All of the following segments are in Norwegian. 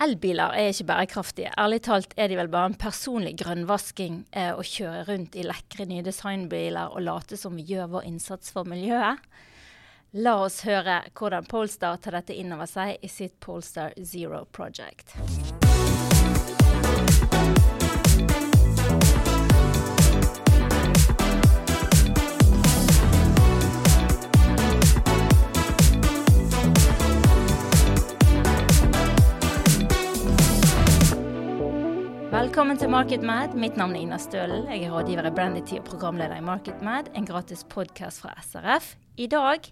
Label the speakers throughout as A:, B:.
A: Elbiler er ikke bærekraftige. Ærlig talt er de vel bare en personlig grønnvasking eh, å kjøre rundt i lekre nye designbiler og late som vi gjør vår innsats for miljøet. La oss høre hvordan Polestar tar dette inn over seg i sitt Polestar Zero Project. Velkommen til MarketMad. Mitt navn er Ina Stølen. Jeg er rådgiver i Brandity og programleder i MarketMad, en gratis podkast fra SRF. I dag,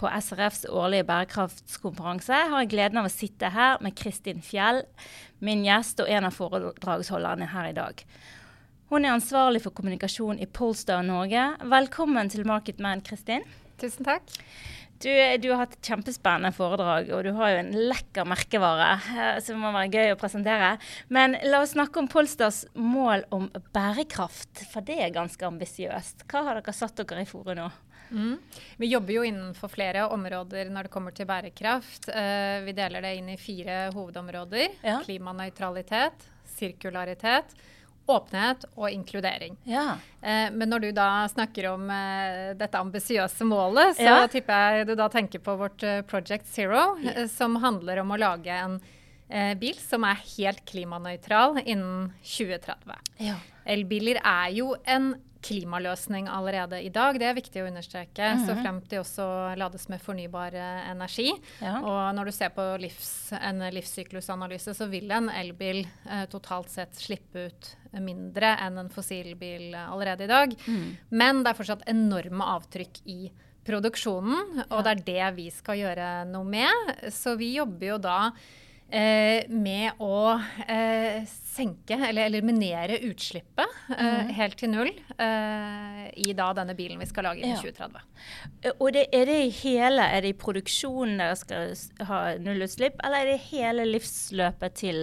A: på SRFs årlige bærekraftskonferanse, har jeg gleden av å sitte her med Kristin Fjell, min gjest og en av foredragsholderne her i dag. Hun er ansvarlig for kommunikasjon i Polestar Norge. Velkommen til MarketMad, Kristin.
B: Tusen takk.
A: Du, du, har hatt et kjempespennende foredrag, og du har jo en lekker merkevare eh, som må være gøy å presentere. Men la oss snakke om Polsters mål om bærekraft, for det er ganske ambisiøst. Hva har dere satt dere i fore nå?
B: Mm. Vi jobber jo innenfor flere områder når det kommer til bærekraft. Uh, vi deler det inn i fire hovedområder. Ja. Klimanøytralitet, sirkularitet, åpenhet og inkludering. Ja. Eh, men når du da snakker om eh, dette ambisiøse målet, så ja. tipper jeg du da tenker på vårt eh, Project Zero, eh, som handler om å lage en eh, bil som er helt klimanøytral innen 2030. Ja. Elbiler er jo en klimaløsning allerede i dag. Det er viktig å understreke. Mm -hmm. Så frem til også lades med fornybar eh, energi. Ja. Og når du ser på livs, en livssyklusanalyse, så vil en elbil eh, totalt sett slippe ut mindre enn en fossilbil allerede i dag. Mm. Men det er fortsatt enorme avtrykk i produksjonen, og ja. det er det vi skal gjøre noe med. Så vi jobber jo da eh, med å eh, senke eller eliminere utslippet mm. helt til null eh, i da denne bilen vi skal lage i ja. 2030.
A: Eh, og det, er det i hele, er det i produksjonen dere skal ha nullutslipp, eller er det hele livsløpet til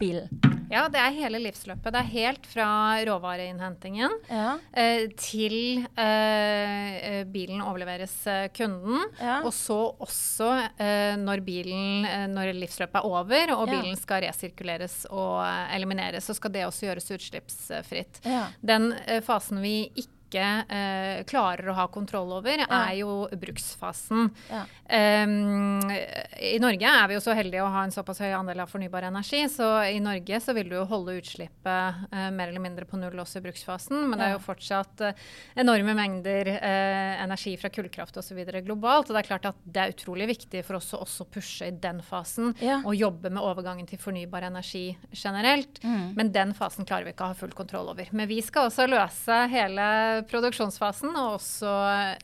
A: bilen?
B: Ja, det er hele livsløpet. Det er helt fra råvareinnhentingen ja. eh, til eh, bilen overleveres eh, kunden. Ja. Og så også eh, når, bilen, når livsløpet er over og bilen skal resirkuleres og elimineres, så skal det også gjøres utslippsfritt. Den fasen vi ikke ikke eh, klarer å ha kontroll over, er jo bruksfasen. Ja. Um, I Norge er vi jo så heldige å ha en såpass høy andel av fornybar energi, så i Norge så vil du jo holde utslippet eh, mer eller mindre på null også i bruksfasen, men det er jo fortsatt eh, enorme mengder eh, energi fra kullkraft osv. globalt. Og det er klart at det er utrolig viktig for oss å også pushe i den fasen ja. og jobbe med overgangen til fornybar energi generelt. Mm. Men den fasen klarer vi ikke å ha full kontroll over. Men vi skal også løse hele produksjonsfasen og også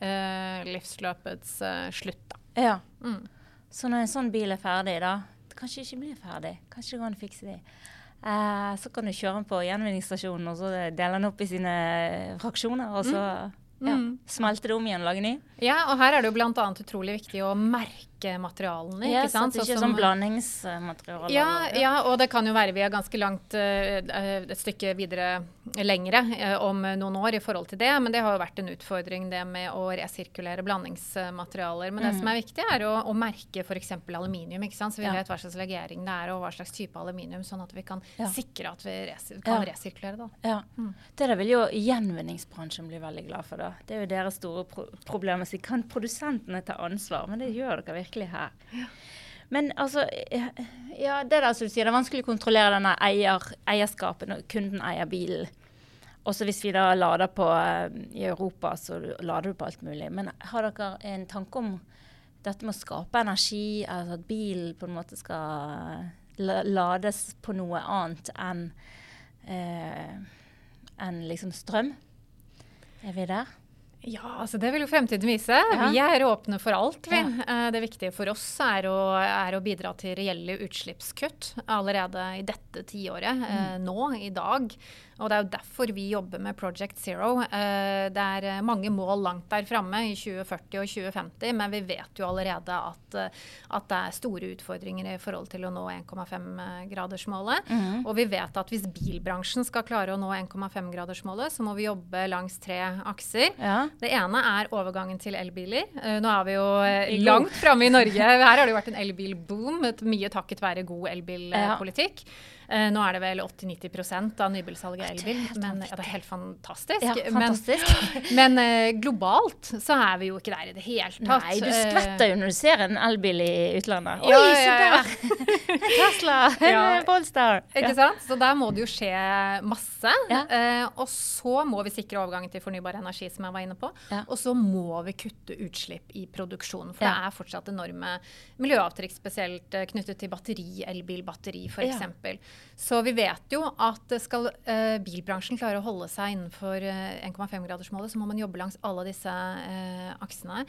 B: eh, livsløpets eh, slutt. Da.
A: Ja. Mm. Så når en sånn bil er ferdig, da Kanskje ikke blir ferdig, kanskje det går an å fikse de. Eh, så kan du kjøre den på gjenvinningsstasjonen og så dele den opp i sine fraksjoner. og så mm. Ja, mm. Smelte det om igjen lage ny?
B: Ja, og her er det jo bl.a. utrolig viktig å merke materialene.
A: Ja, ikke sant? Så det ikke sånn blandingsmateriale.
B: Ja, ja, og det kan jo være vi er ganske langt uh, et stykke videre lengre uh, om noen år i forhold til det. Men det har jo vært en utfordring det med å resirkulere blandingsmaterialer. Men mm. det som er viktig, er å, å merke f.eks. aluminium. ikke sant? Så vi ja. vet hva slags legering det er og hva slags type aluminium, sånn at vi kan sikre at vi res kan resirkulere Da.
A: Ja. Mm. Det der vil jo gjenvinningsbransjen bli veldig glad for. da. Det er jo deres store pro problem. Så kan produsentene ta ansvar? Men det gjør dere virkelig virkelig her. Men altså Ja, det der som du sier, det er vanskelig å kontrollere denne eier, eierskapet når kunden eier bilen. Også hvis vi da lader på uh, i Europa, så lader du på alt mulig. Men har dere en tanke om dette med å skape energi, altså at bilen på en måte skal lades på noe annet enn eh, enn liksom strøm? Er vi der?
B: Ja, altså det vil jo fremtiden vise. Ja. Vi er åpne for alt. Vi. Ja. Eh, det viktige for oss er å, er å, bidra til reelle utslippskutt allerede i dette tiåret. Mm. Eh, nå, i dag. Og det er jo derfor vi jobber med Project Zero. Eh, det er mange mål langt der framme i 2040 og 2050, men vi vet jo allerede at, at det er store utfordringer i forhold til å nå 1,5-gradersmålet. Mm. Og vi vet at hvis bilbransjen skal klare å nå 1,5-gradersmålet, så må vi jobbe langs tre akser. Ja. Det ene er overgangen til elbiler. Uh, nå er vi jo uh, langt framme i Norge. Her har det jo vært en elbilboom, mye takket være god elbilpolitikk. Ja. Uh, nå er det vel 80-90% av nybilsalget elbil. Men ja, det er helt fantastisk.
A: Ja, fantastisk.
B: Men, men uh, globalt så er vi jo ikke der i det hele tatt.
A: Nei, du skvetter jo når du ser en elbil i utlandet. Oi, ja, se der! Tesla! ja. Polestar!
B: Ikke sant? Så der må det jo skje masse. Og så må vi sikre overgangen til fornybar energi, som jeg var inne på. Og så må vi kutte utslipp i produksjonen. For det er fortsatt enorme miljøavtrykk, spesielt knyttet til batteri, elbilbatteri f.eks. Ja. Så vi vet jo at skal uh, bilbransjen klare å holde seg innenfor eh, 1,5-gradersmålet, så må man jobbe langs alle disse uh, aksene.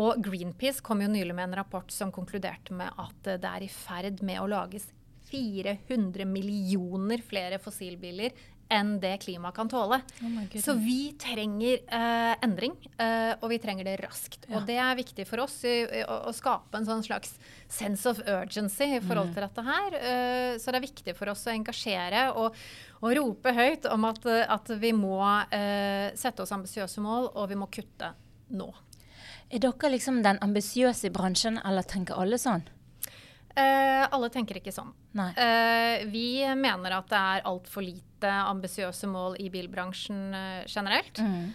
B: Og Greenpeace kom jo nylig med en rapport som konkluderte med at det er i ferd med å lages 400 millioner flere fossilbiler enn det klimaet kan tåle. Oh så vi trenger uh, endring, uh, og vi trenger det raskt. Ja. Og det er viktig for oss i, i, å, å, skape en sånn slags sense of urgency i forhold mm. til dette her. Uh, så det er viktig for oss å engasjere og, og rope høyt om at, at vi må sette oss ambisiøse mål, og vi må kutte nå.
A: Er dere liksom den ambisiøse i bransjen, eller tenker alle sånn?
B: Uh, alle tenker ikke sånn. Uh, vi mener at det er altfor lite ambisiøse mål i bilbransjen uh, generelt. Mm.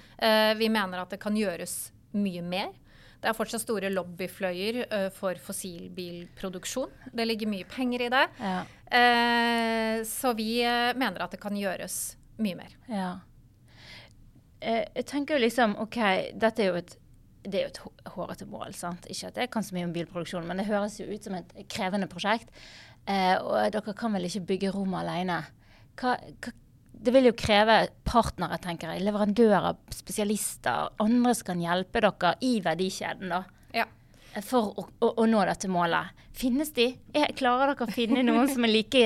B: vi mener at det kan gjøres mye mer. Det er fortsatt store lobbyfløyer for fossilbilproduksjon. Det ligger mye penger i det. Ja. så vi mener at det kan gjøres mye mer.
A: Ja. jeg tenker jo liksom OK, dette er jo et det er jo et hårete mål. sant? Ikke at jeg kan så mye om bilproduksjon, men det høres jo ut som et krevende prosjekt. Eh, og dere kan vel ikke bygge rom alene. Hva, hva, det vil jo kreve partnere, tenker jeg. Leverandører, spesialister, andre som kan hjelpe dere i verdikjeden. da for å, å, å, nå dette målet. Finnes de? Jeg klarer dere å finne noen som er like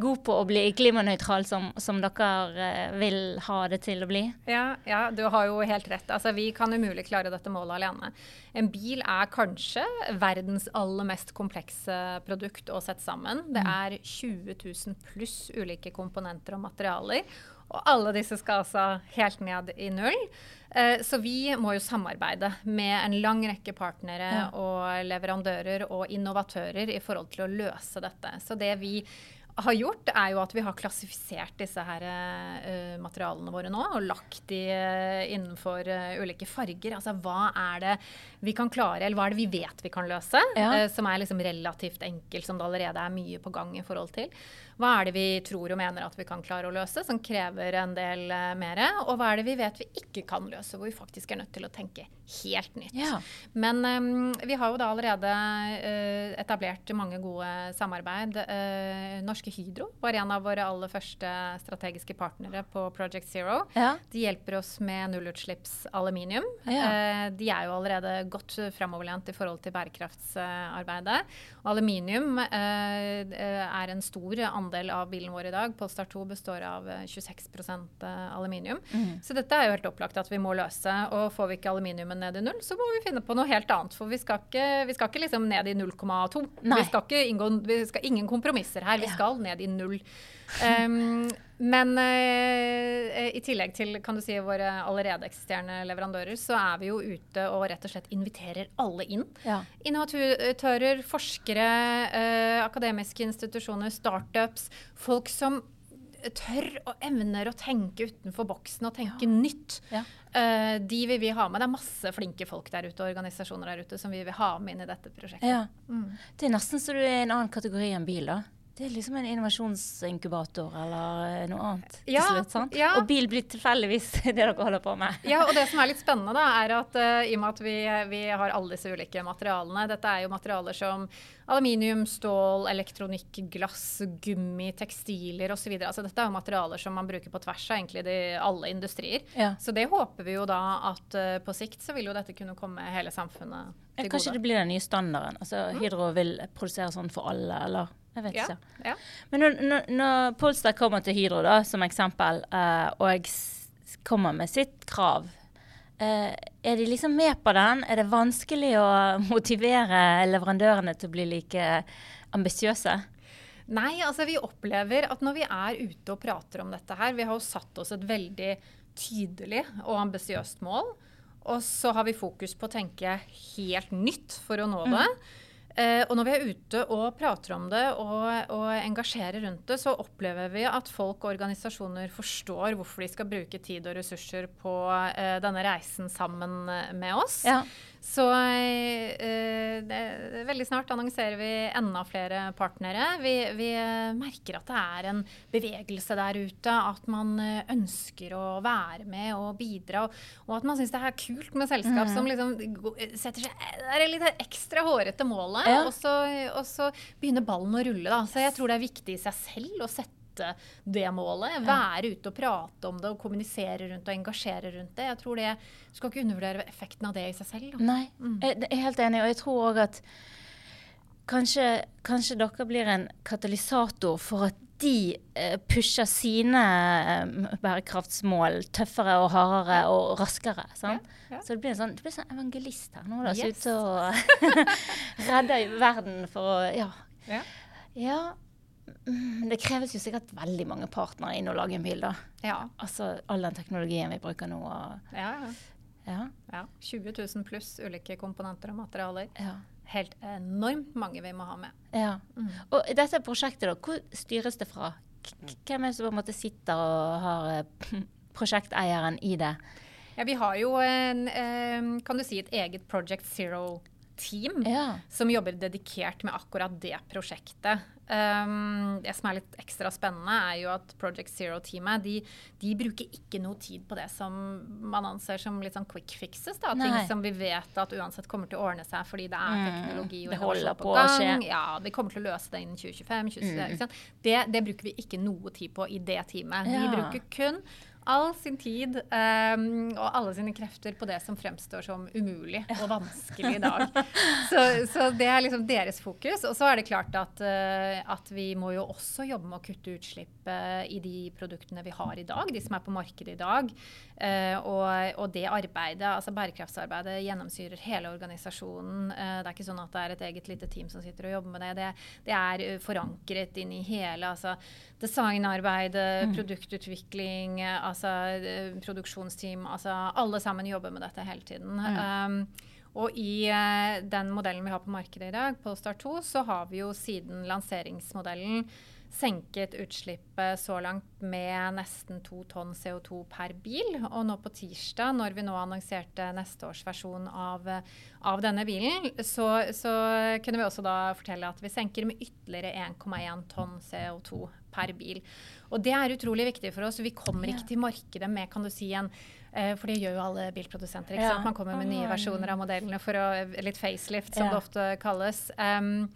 A: god på å bli klimanøytral som, som dere eh, vil ha det til å bli?
B: Ja, ja, du har jo helt rett. Altså, vi kan umulig klare dette målet alene. En bil er kanskje verdens aller mest komplekse produkt å sette sammen. Det mm. er 20 000 pluss ulike komponenter og materialer. Og alle disse skal altså helt ned i null. Eh, så vi må jo samarbeide med en lang rekke partnere ja. og leverandører og innovatører i forhold til å løse dette. Så det vi har gjort, er jo at vi har klassifisert disse her uh, materialene våre nå og lagt de uh, innenfor uh, ulike farger. Altså hva er det vi kan klare, eller hva er det vi vet vi kan løse, ja. som er liksom relativt enkelt, som det allerede er mye på gang i forhold til. Hva er det vi tror og mener at vi kan klare å løse, som krever en del uh, mer? Og hva er det vi vet vi ikke kan løse, hvor vi faktisk er nødt til å tenke helt nytt. Ja. Men um, vi har jo da allerede uh, etablert mange gode samarbeid. Uh, Norske Hydro var en av våre aller første strategiske partnere på Project Zero. Ja. De hjelper oss med nullutslippsaluminium. Ja. de er jo allerede godt framoverlent i forhold til bærekraftsarbeidet. Og aluminium er en stor andel andel av bilen vår i dag, Polestar 2, består av 26 eh, eh, aluminium. Mm. Så dette er jo helt opplagt at vi må løse. Og får vi ikke aluminiumen ned i null, så må vi finne på noe helt annet. For vi skal ikke, vi skal ikke liksom ned i 0,2. Vi skal ikke inngå vi skal ingen kompromisser her. Vi skal ned i null. Um, men eh, i tillegg til kan du si, våre allerede eksisterende leverandører, så er vi jo ute og rett og slett inviterer alle inn. Ja. Innovatører, forskere, eh, akademiske institusjoner, startups. Folk som tør og evner å tenke utenfor boksen og tenke ja. nytt. Ja. Eh, de vil vi ha med. Det er masse flinke folk der ute, organisasjoner der ute som vi vil ha med inn i dette prosjektet. Ja.
A: Mm. Det er nesten så du er i en annen kategori enn bil, da. Det er liksom en innovasjonsinkubator eller eh, noe annet ja, til slutt. sant? Ja. Og bil blir tilfeldigvis det dere holder på med.
B: Ja, og det som er litt spennende, da, er at uh, i og med at vi, vi, har alle disse ulike materialene Dette er jo materialer som aluminium, stål, elektronikk, glass, gummi, tekstiler osv. Altså, dette er jo materialer som man bruker på tvers av egentlig de, alle industrier. Ja. Så det håper vi jo da at uh, på sikt så vil jo dette kunne komme hele samfunnet til
A: gode. Kanskje det blir den nye standarden. Altså. Hydro vil produsere sånn for alle, eller? Jeg vet ikke. Ja. Men når, når, når, Polestar kommer til Hydro, da, som eksempel, uh, og kommer med sitt krav, uh, er de liksom med på den? Er det vanskelig å motivere leverandørene til å bli like ambisiøse?
B: Nei, altså vi opplever at når vi er ute og prater om dette her Vi har jo satt oss et veldig tydelig og ambisiøst mål. Og så har vi fokus på å tenke helt nytt for å nå det. Mm. Eh, og når vi er ute og prater om det og, og, engasjerer rundt det, så opplever vi at folk og organisasjoner forstår hvorfor de skal bruke tid og ressurser på eh, denne reisen sammen med oss. Ja. Så eh, det, veldig snart annonserer vi enda flere partnere. Vi, vi, merker at det er en bevegelse der ute. At man eh, ønsker å være med og bidra. Og, og at man syns det er kult med selskap mm. som liksom setter seg Det er litt ekstra hårete målet, ja. og, så, og, så, begynner ballen å rulle. Da. Så jeg tror det er viktig i seg selv å sette det målet. Være ute og prate om det og kommunisere rundt og engasjere rundt det. Jeg tror det, Du skal ikke undervurdere effekten av det i seg selv. Da.
A: Nei, mm. jeg er helt enig. Og jeg tror òg at kanskje, kanskje, dere blir en katalysator for at de eh, pusher sine eh, bærekraftsmål tøffere og hardere og raskere. Ja, ja. Så det blir, en sånn, blir sånn evangelist her nå, da, yes. ute og redder verden for å Ja. ja. Ja Mm, det kreves jo sikkert veldig mange partnere inn og lage en bil, da. Ja. Altså all den teknologien vi bruker nå. Og,
B: ja, ja. ja. 20 000 pluss ulike komponenter og materialer. Ja. Helt enormt mange vi må ha med.
A: Ja. Mm. Og dette prosjektet, da, hvor styres det fra? Hvem er det som på en måte sitter og har eh, prosjekteieren i det?
B: Ja, Vi har jo en, kan du si, et eget Project Zero team ja. som jobber dedikert med akkurat det prosjektet. Um, det som er litt ekstra spennende, er jo at Project Zero-teamet de, de, bruker ikke noe tid på det som man anser som litt sånn quick fixes. Da. Ting som vi vet at uansett kommer til å ordne seg fordi det er mm. teknologi og innovasjon på, på gang. Ja, Vi kommer til å løse det innen 2025. 2026, mm. det, det, bruker vi ikke noe tid på i det teamet. Ja. De bruker kun all sin tid um, og alle sine krefter på det som fremstår som umulig og vanskelig i dag. så, så, det er liksom deres fokus. Og så er det klart at, uh, at, vi må jo også jobbe med å kutte utslipp uh, i de produktene vi har i dag, de som er på markedet i dag. Uh, og, og, det arbeidet, altså bærekraftsarbeidet, gjennomsyrer hele organisasjonen. det er ikke sånn at det er et eget lite team som sitter og jobber med det. Det, det er forankret inn i hele altså, designarbeidet, mm. produktutvikling. altså altså eh, produksjonsteam. Altså alle sammen jobber med dette hele tiden. Mm. Um, og i uh, den modellen vi har på markedet i dag, Polestar 2, så har vi jo siden lanseringsmodellen senket utslippet så langt med nesten to tonn CO2 per bil. Og nå på tirsdag, når vi nå annonserte neste års versjon av, av denne bilen, så, så, kunne vi også da fortelle at vi senker med ytterligere 1,1 tonn CO2 per bil. Og det er utrolig viktig for oss. Vi kommer ikke til markedet med kan du si, en eh, for det gjør jo alle bilprodusenter. ikke sant? Man kommer med nye versjoner av modellene for å, litt facelift, som det ofte kalles. Um,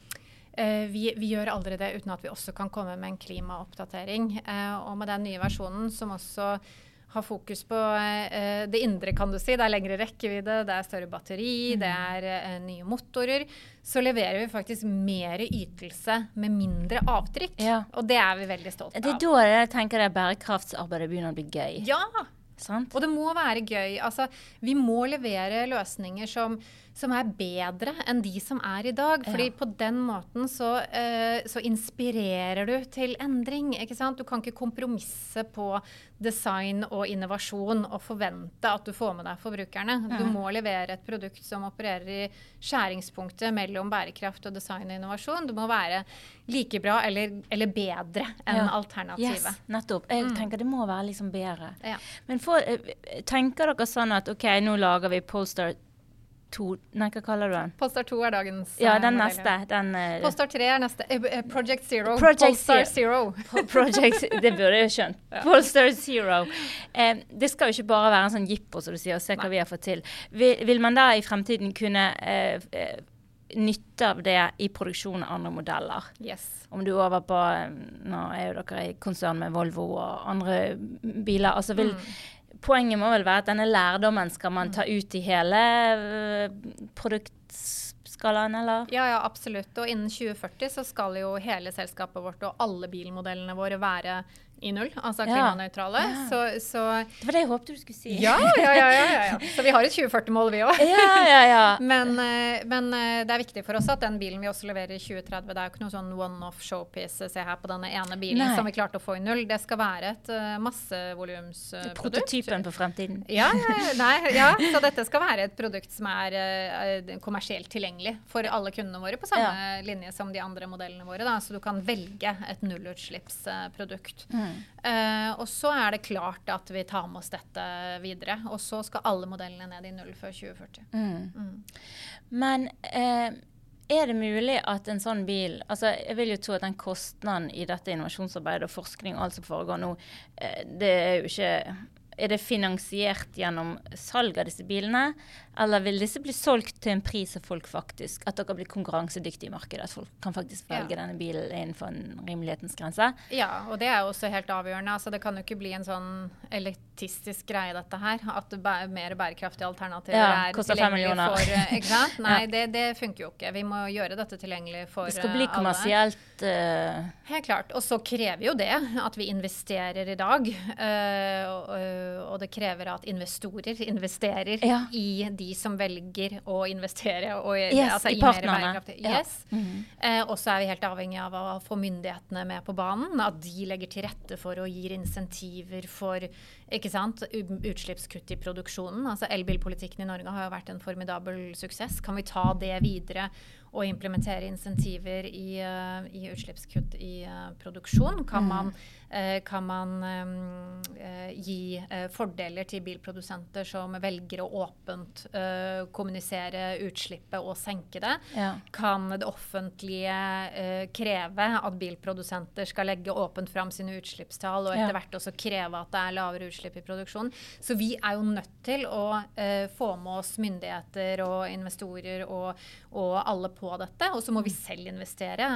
B: vi, vi, gjør aldri det uten at vi også kan komme med en klimaoppdatering. Uh, og med den nye versjonen, som også har fokus på uh, det indre, kan du si. Det er lengre rekkevidde, det er større batteri, mm. det er nye motorer. Så leverer vi faktisk mer ytelse med mindre avtrykk. Ja. Og det er vi veldig stolte av.
A: Det er da jeg tenker at bærekraftsarbeidet begynner å bli gøy.
B: Ja, Sant? Og det må være gøy. Altså, vi må levere løsninger som som er bedre enn de som er i dag. Fordi ja. på den måten så, uh, så, inspirerer du til endring. ikke sant? Du kan ikke kompromisse på design og innovasjon og forvente at du får med deg forbrukerne. Ja. Du må levere et produkt som opererer i skjæringspunktet mellom bærekraft og design og innovasjon. Du må være like bra eller, eller bedre enn ja. alternativet.
A: Yes, nettopp. Jeg mm. tenker det må være liksom bedre. Men for, eh, tenker dere sånn at OK, nå lager vi Polestar to Nei, hva kaller du den?
B: Polestar 2 er dagens
A: Ja, den uh, neste. Den,
B: uh, Polestar 3 er neste. Uh, Project Zero. Project Polestar Zero.
A: Project, det burde jeg jo skjønt. Ja. Polestar Zero. det skal jo ikke bare være en sånn jippo, som du sier, og se hva Nei. vi har fått til. Vil, vil, man da i fremtiden kunne nytte av det i produksjon av andre modeller.
B: Yes.
A: Om du er over på Nå er jo dere i konsern med Volvo og andre biler. altså vil, mm poenget må vel være at denne lærdommen skal man ta ut i hele produktskalaen, eller?
B: Ja, ja, absolutt. Og innen 2040 så skal jo hele selskapet vårt og alle bilmodellene våre være i null, altså klimanøytrale. Ja. Så, så,
A: Det var det jeg håpet du skulle si.
B: Ja, ja, ja. ja, ja. Så vi har et 2040-mål, vi òg.
A: Ja, ja, ja.
B: men, eh, men, eh, det er viktig for oss at den bilen vi også leverer i 2030, det er jo ikke noe sånn one-off showpiece se her på denne ene bilen nei. som vi klarte å få i null. Det skal være et uh, massevolumsprodukt.
A: Prototypen på fremtiden.
B: Ja, nei, ja, så dette skal være et produkt som er uh, kommersielt tilgjengelig for alle kundene våre, på samme linje som de andre modellene våre. Da. Så du kan velge et nullutslippsprodukt. Mm. Uh, og så er det klart at vi tar med oss dette videre. Og så skal alle modellene ned i null før 2040. Mm. Mm.
A: Men uh, er det mulig at en sånn bil altså Jeg vil jo tro at den kostnaden i dette innovasjonsarbeidet og forskning og alt som foregår nå, uh, det er jo ikke er det finansiert gjennom salg av disse bilene, eller vil disse bli solgt til en pris av folk faktisk At dere blir konkurransedyktige i markedet? At folk kan faktisk velge ja. denne bilen innenfor en rimelighetens grense?
B: Ja, og det er jo også helt avgjørende. Altså, det kan jo ikke bli en sånn elitistisk greie, dette her. At mer bærekraftige alternativer ja, er tilgjengelig for eh, Ikke sant? Nei, ja. det, det, funker jo ikke. Vi må gjøre dette tilgjengelig for alle.
A: Det skal bli eh, kommersielt uh...
B: Helt klart. Og så krever jo det at vi investerer i dag. Uh, og, og, det krever at investorer investerer i de de som velger å investere og,
A: yes, altså, i, i bærekraftig.
B: Yes. Ja. Mm -hmm. eh, og så er vi helt avhengig av å få myndighetene med på banen. At de legger til rette for og gir insentiver for sant, utslippskutt i produksjonen. Altså Elbilpolitikken i Norge har jo vært en formidabel suksess. Kan vi ta det videre og implementere insentiver i, uh, i utslippskutt i uh, produksjon? Kan mm. man Eh, kan man eh, gi eh, fordeler til bilprodusenter som velger å åpent kommunisere utslippet og senke det. Ja. Kan det offentlige kreve at bilprodusenter skal legge åpent fram sine utslippstall, og etter hvert også kreve at det er lavere utslipp i produksjonen. Så vi er jo nødt til å få med oss myndigheter og investorer og, og alle på dette. Og så må vi mm. selv investere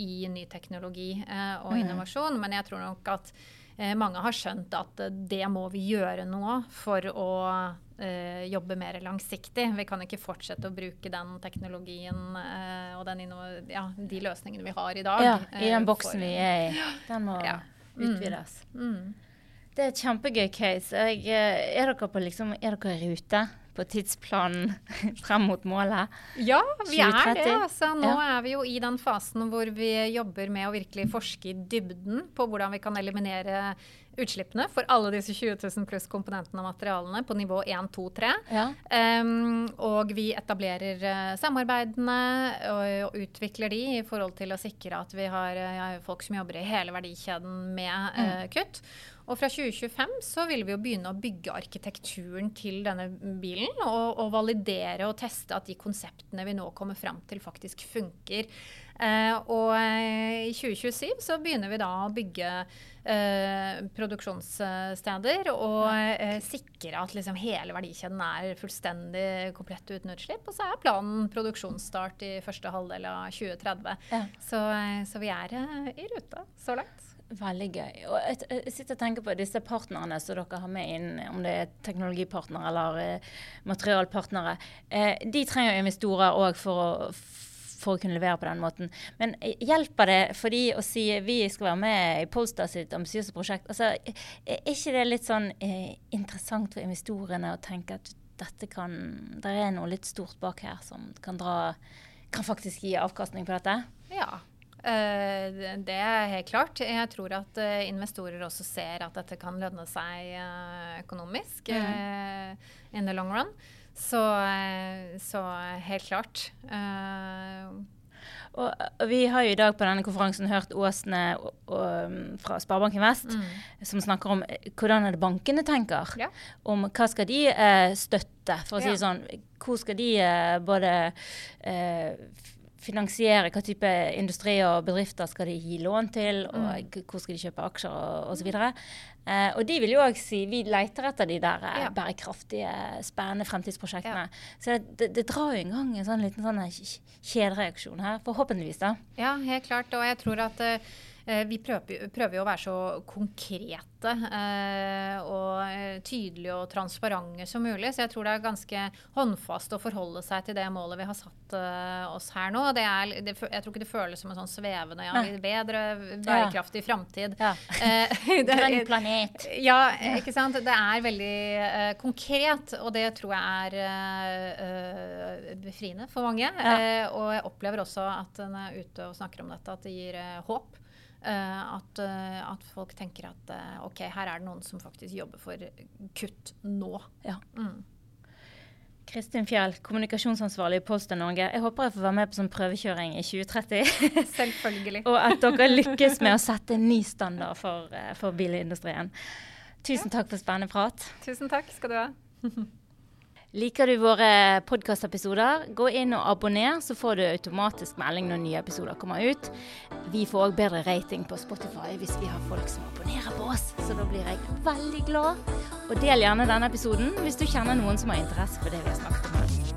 B: i ny teknologi og mm. innovasjon. Men jeg tror nok at eh, mange har skjønt at eh, det må vi gjøre nå for å eh, jobbe mer langsiktig. Vi kan ikke fortsette å bruke den teknologien eh, og den ja, de løsningene vi har i dag.
A: Ja, I den eh, boksen vi er i. Den må ja. utvides. Mm. Mm. Det er et kjempegøy case. Jeg, er, dere på, liksom, er dere i rute? På tidsplanen frem mot målet?
B: Ja, vi 2030. er det. Altså, nå ja. er vi jo i den fasen hvor vi jobber med å virkelig forske i dybden på hvordan vi kan eliminere utslippene for alle disse 20 000 pluss komponentene og materialene på nivå 1, 2, 3. Ja. Um, og vi etablerer uh, samarbeidene og, og, utvikler de i forhold til å sikre at vi har uh, folk som jobber i hele verdikjeden med uh, kutt. Og fra 2025 så vil vi jo begynne å bygge arkitekturen til denne bilen. Og, og validere og teste at de konseptene vi nå kommer fram til, faktisk funker. Eh, og i 2027 så begynner vi da å bygge eh, produksjonssteder og eh, sikre at liksom hele verdikjeden er fullstendig komplett uten utslipp. Og så er planen produksjonsstart i første halvdel av 2030. Ja. Så, eh, så vi er eh, i rute så langt.
A: Veldig gøy. Og jeg, sitter og tenker på disse partnerne som dere har med inn, om det er teknologipartnere eller eh, materialpartnere. Eh, de trenger jo investorer òg for, for, å kunne levere på den måten. Men eh, hjelper det for de å si vi skal være med i Polestar sitt ambisiøse prosjekt? Altså, er ikke det litt sånn interessant for investorene å tenke at dette kan Det er noe litt stort bak her som kan dra Kan faktisk gi avkastning på dette?
B: Ja. Eh, det er helt klart. Jeg tror at eh, investorer også ser at dette kan lønne seg eh, økonomisk mm. in the long run. Så, så helt klart.
A: Og vi har jo i dag på denne konferansen hørt Åsne fra Sparebanken Vest mm. som snakker om hvordan er det bankene tenker. Ja. Om hva skal de eh, støtte, for å si det sånn. Hvor skal de eh, både eh, finansiere hva type industri og bedrifter skal de gi lån til, og mm. hvor skal de kjøpe aksjer og osv. Eh, og de vil jo òg si vi leter etter de der eh, ja. bærekraftige, spennende fremtidsprosjektene. Ja. Så det, det, drar jo en gang en sånn liten sånn kjedereaksjon her, forhåpentligvis. da.
B: Ja, helt klart. Og jeg tror at uh, vi prøver, prøver, å være så konkrete eh, og eh, tydelige og transparente som mulig. Så jeg tror det er ganske håndfast å forholde seg til det målet vi har satt oss her nå. Det er, det, jeg tror ikke det føles som en sånn svevende ja, bedre, bærekraftig ja. framtid. Ja.
A: Grønn planet.
B: Ja, ikke sant. Det er veldig konkret, og det tror jeg er befriende for mange. og jeg opplever også at når jeg er ute og snakker om dette, at det gir håp. Uh, at, uh, at, folk tenker at uh, OK, her er det noen som faktisk jobber for kutt nå. Ja. Mm.
A: Kristin Fjell, kommunikasjonsansvarlig i Posten Norge. Jeg håper jeg får være med på sånn prøvekjøring i 2030.
B: Selvfølgelig.
A: og at dere lykkes med å sette en ny standard for, for bilindustrien. Tusen ja. takk for spennende prat.
B: Tusen takk skal du ha.
A: Liker du våre podkastepisoder, gå inn og abonner, så får du automatisk melding når nye episoder kommer ut. Vi får òg bedre rating på Spotify hvis vi har folk som abonnerer på oss, så da blir jeg veldig glad. Og del gjerne denne episoden hvis du kjenner noen som har interesse for det vi har snakket om.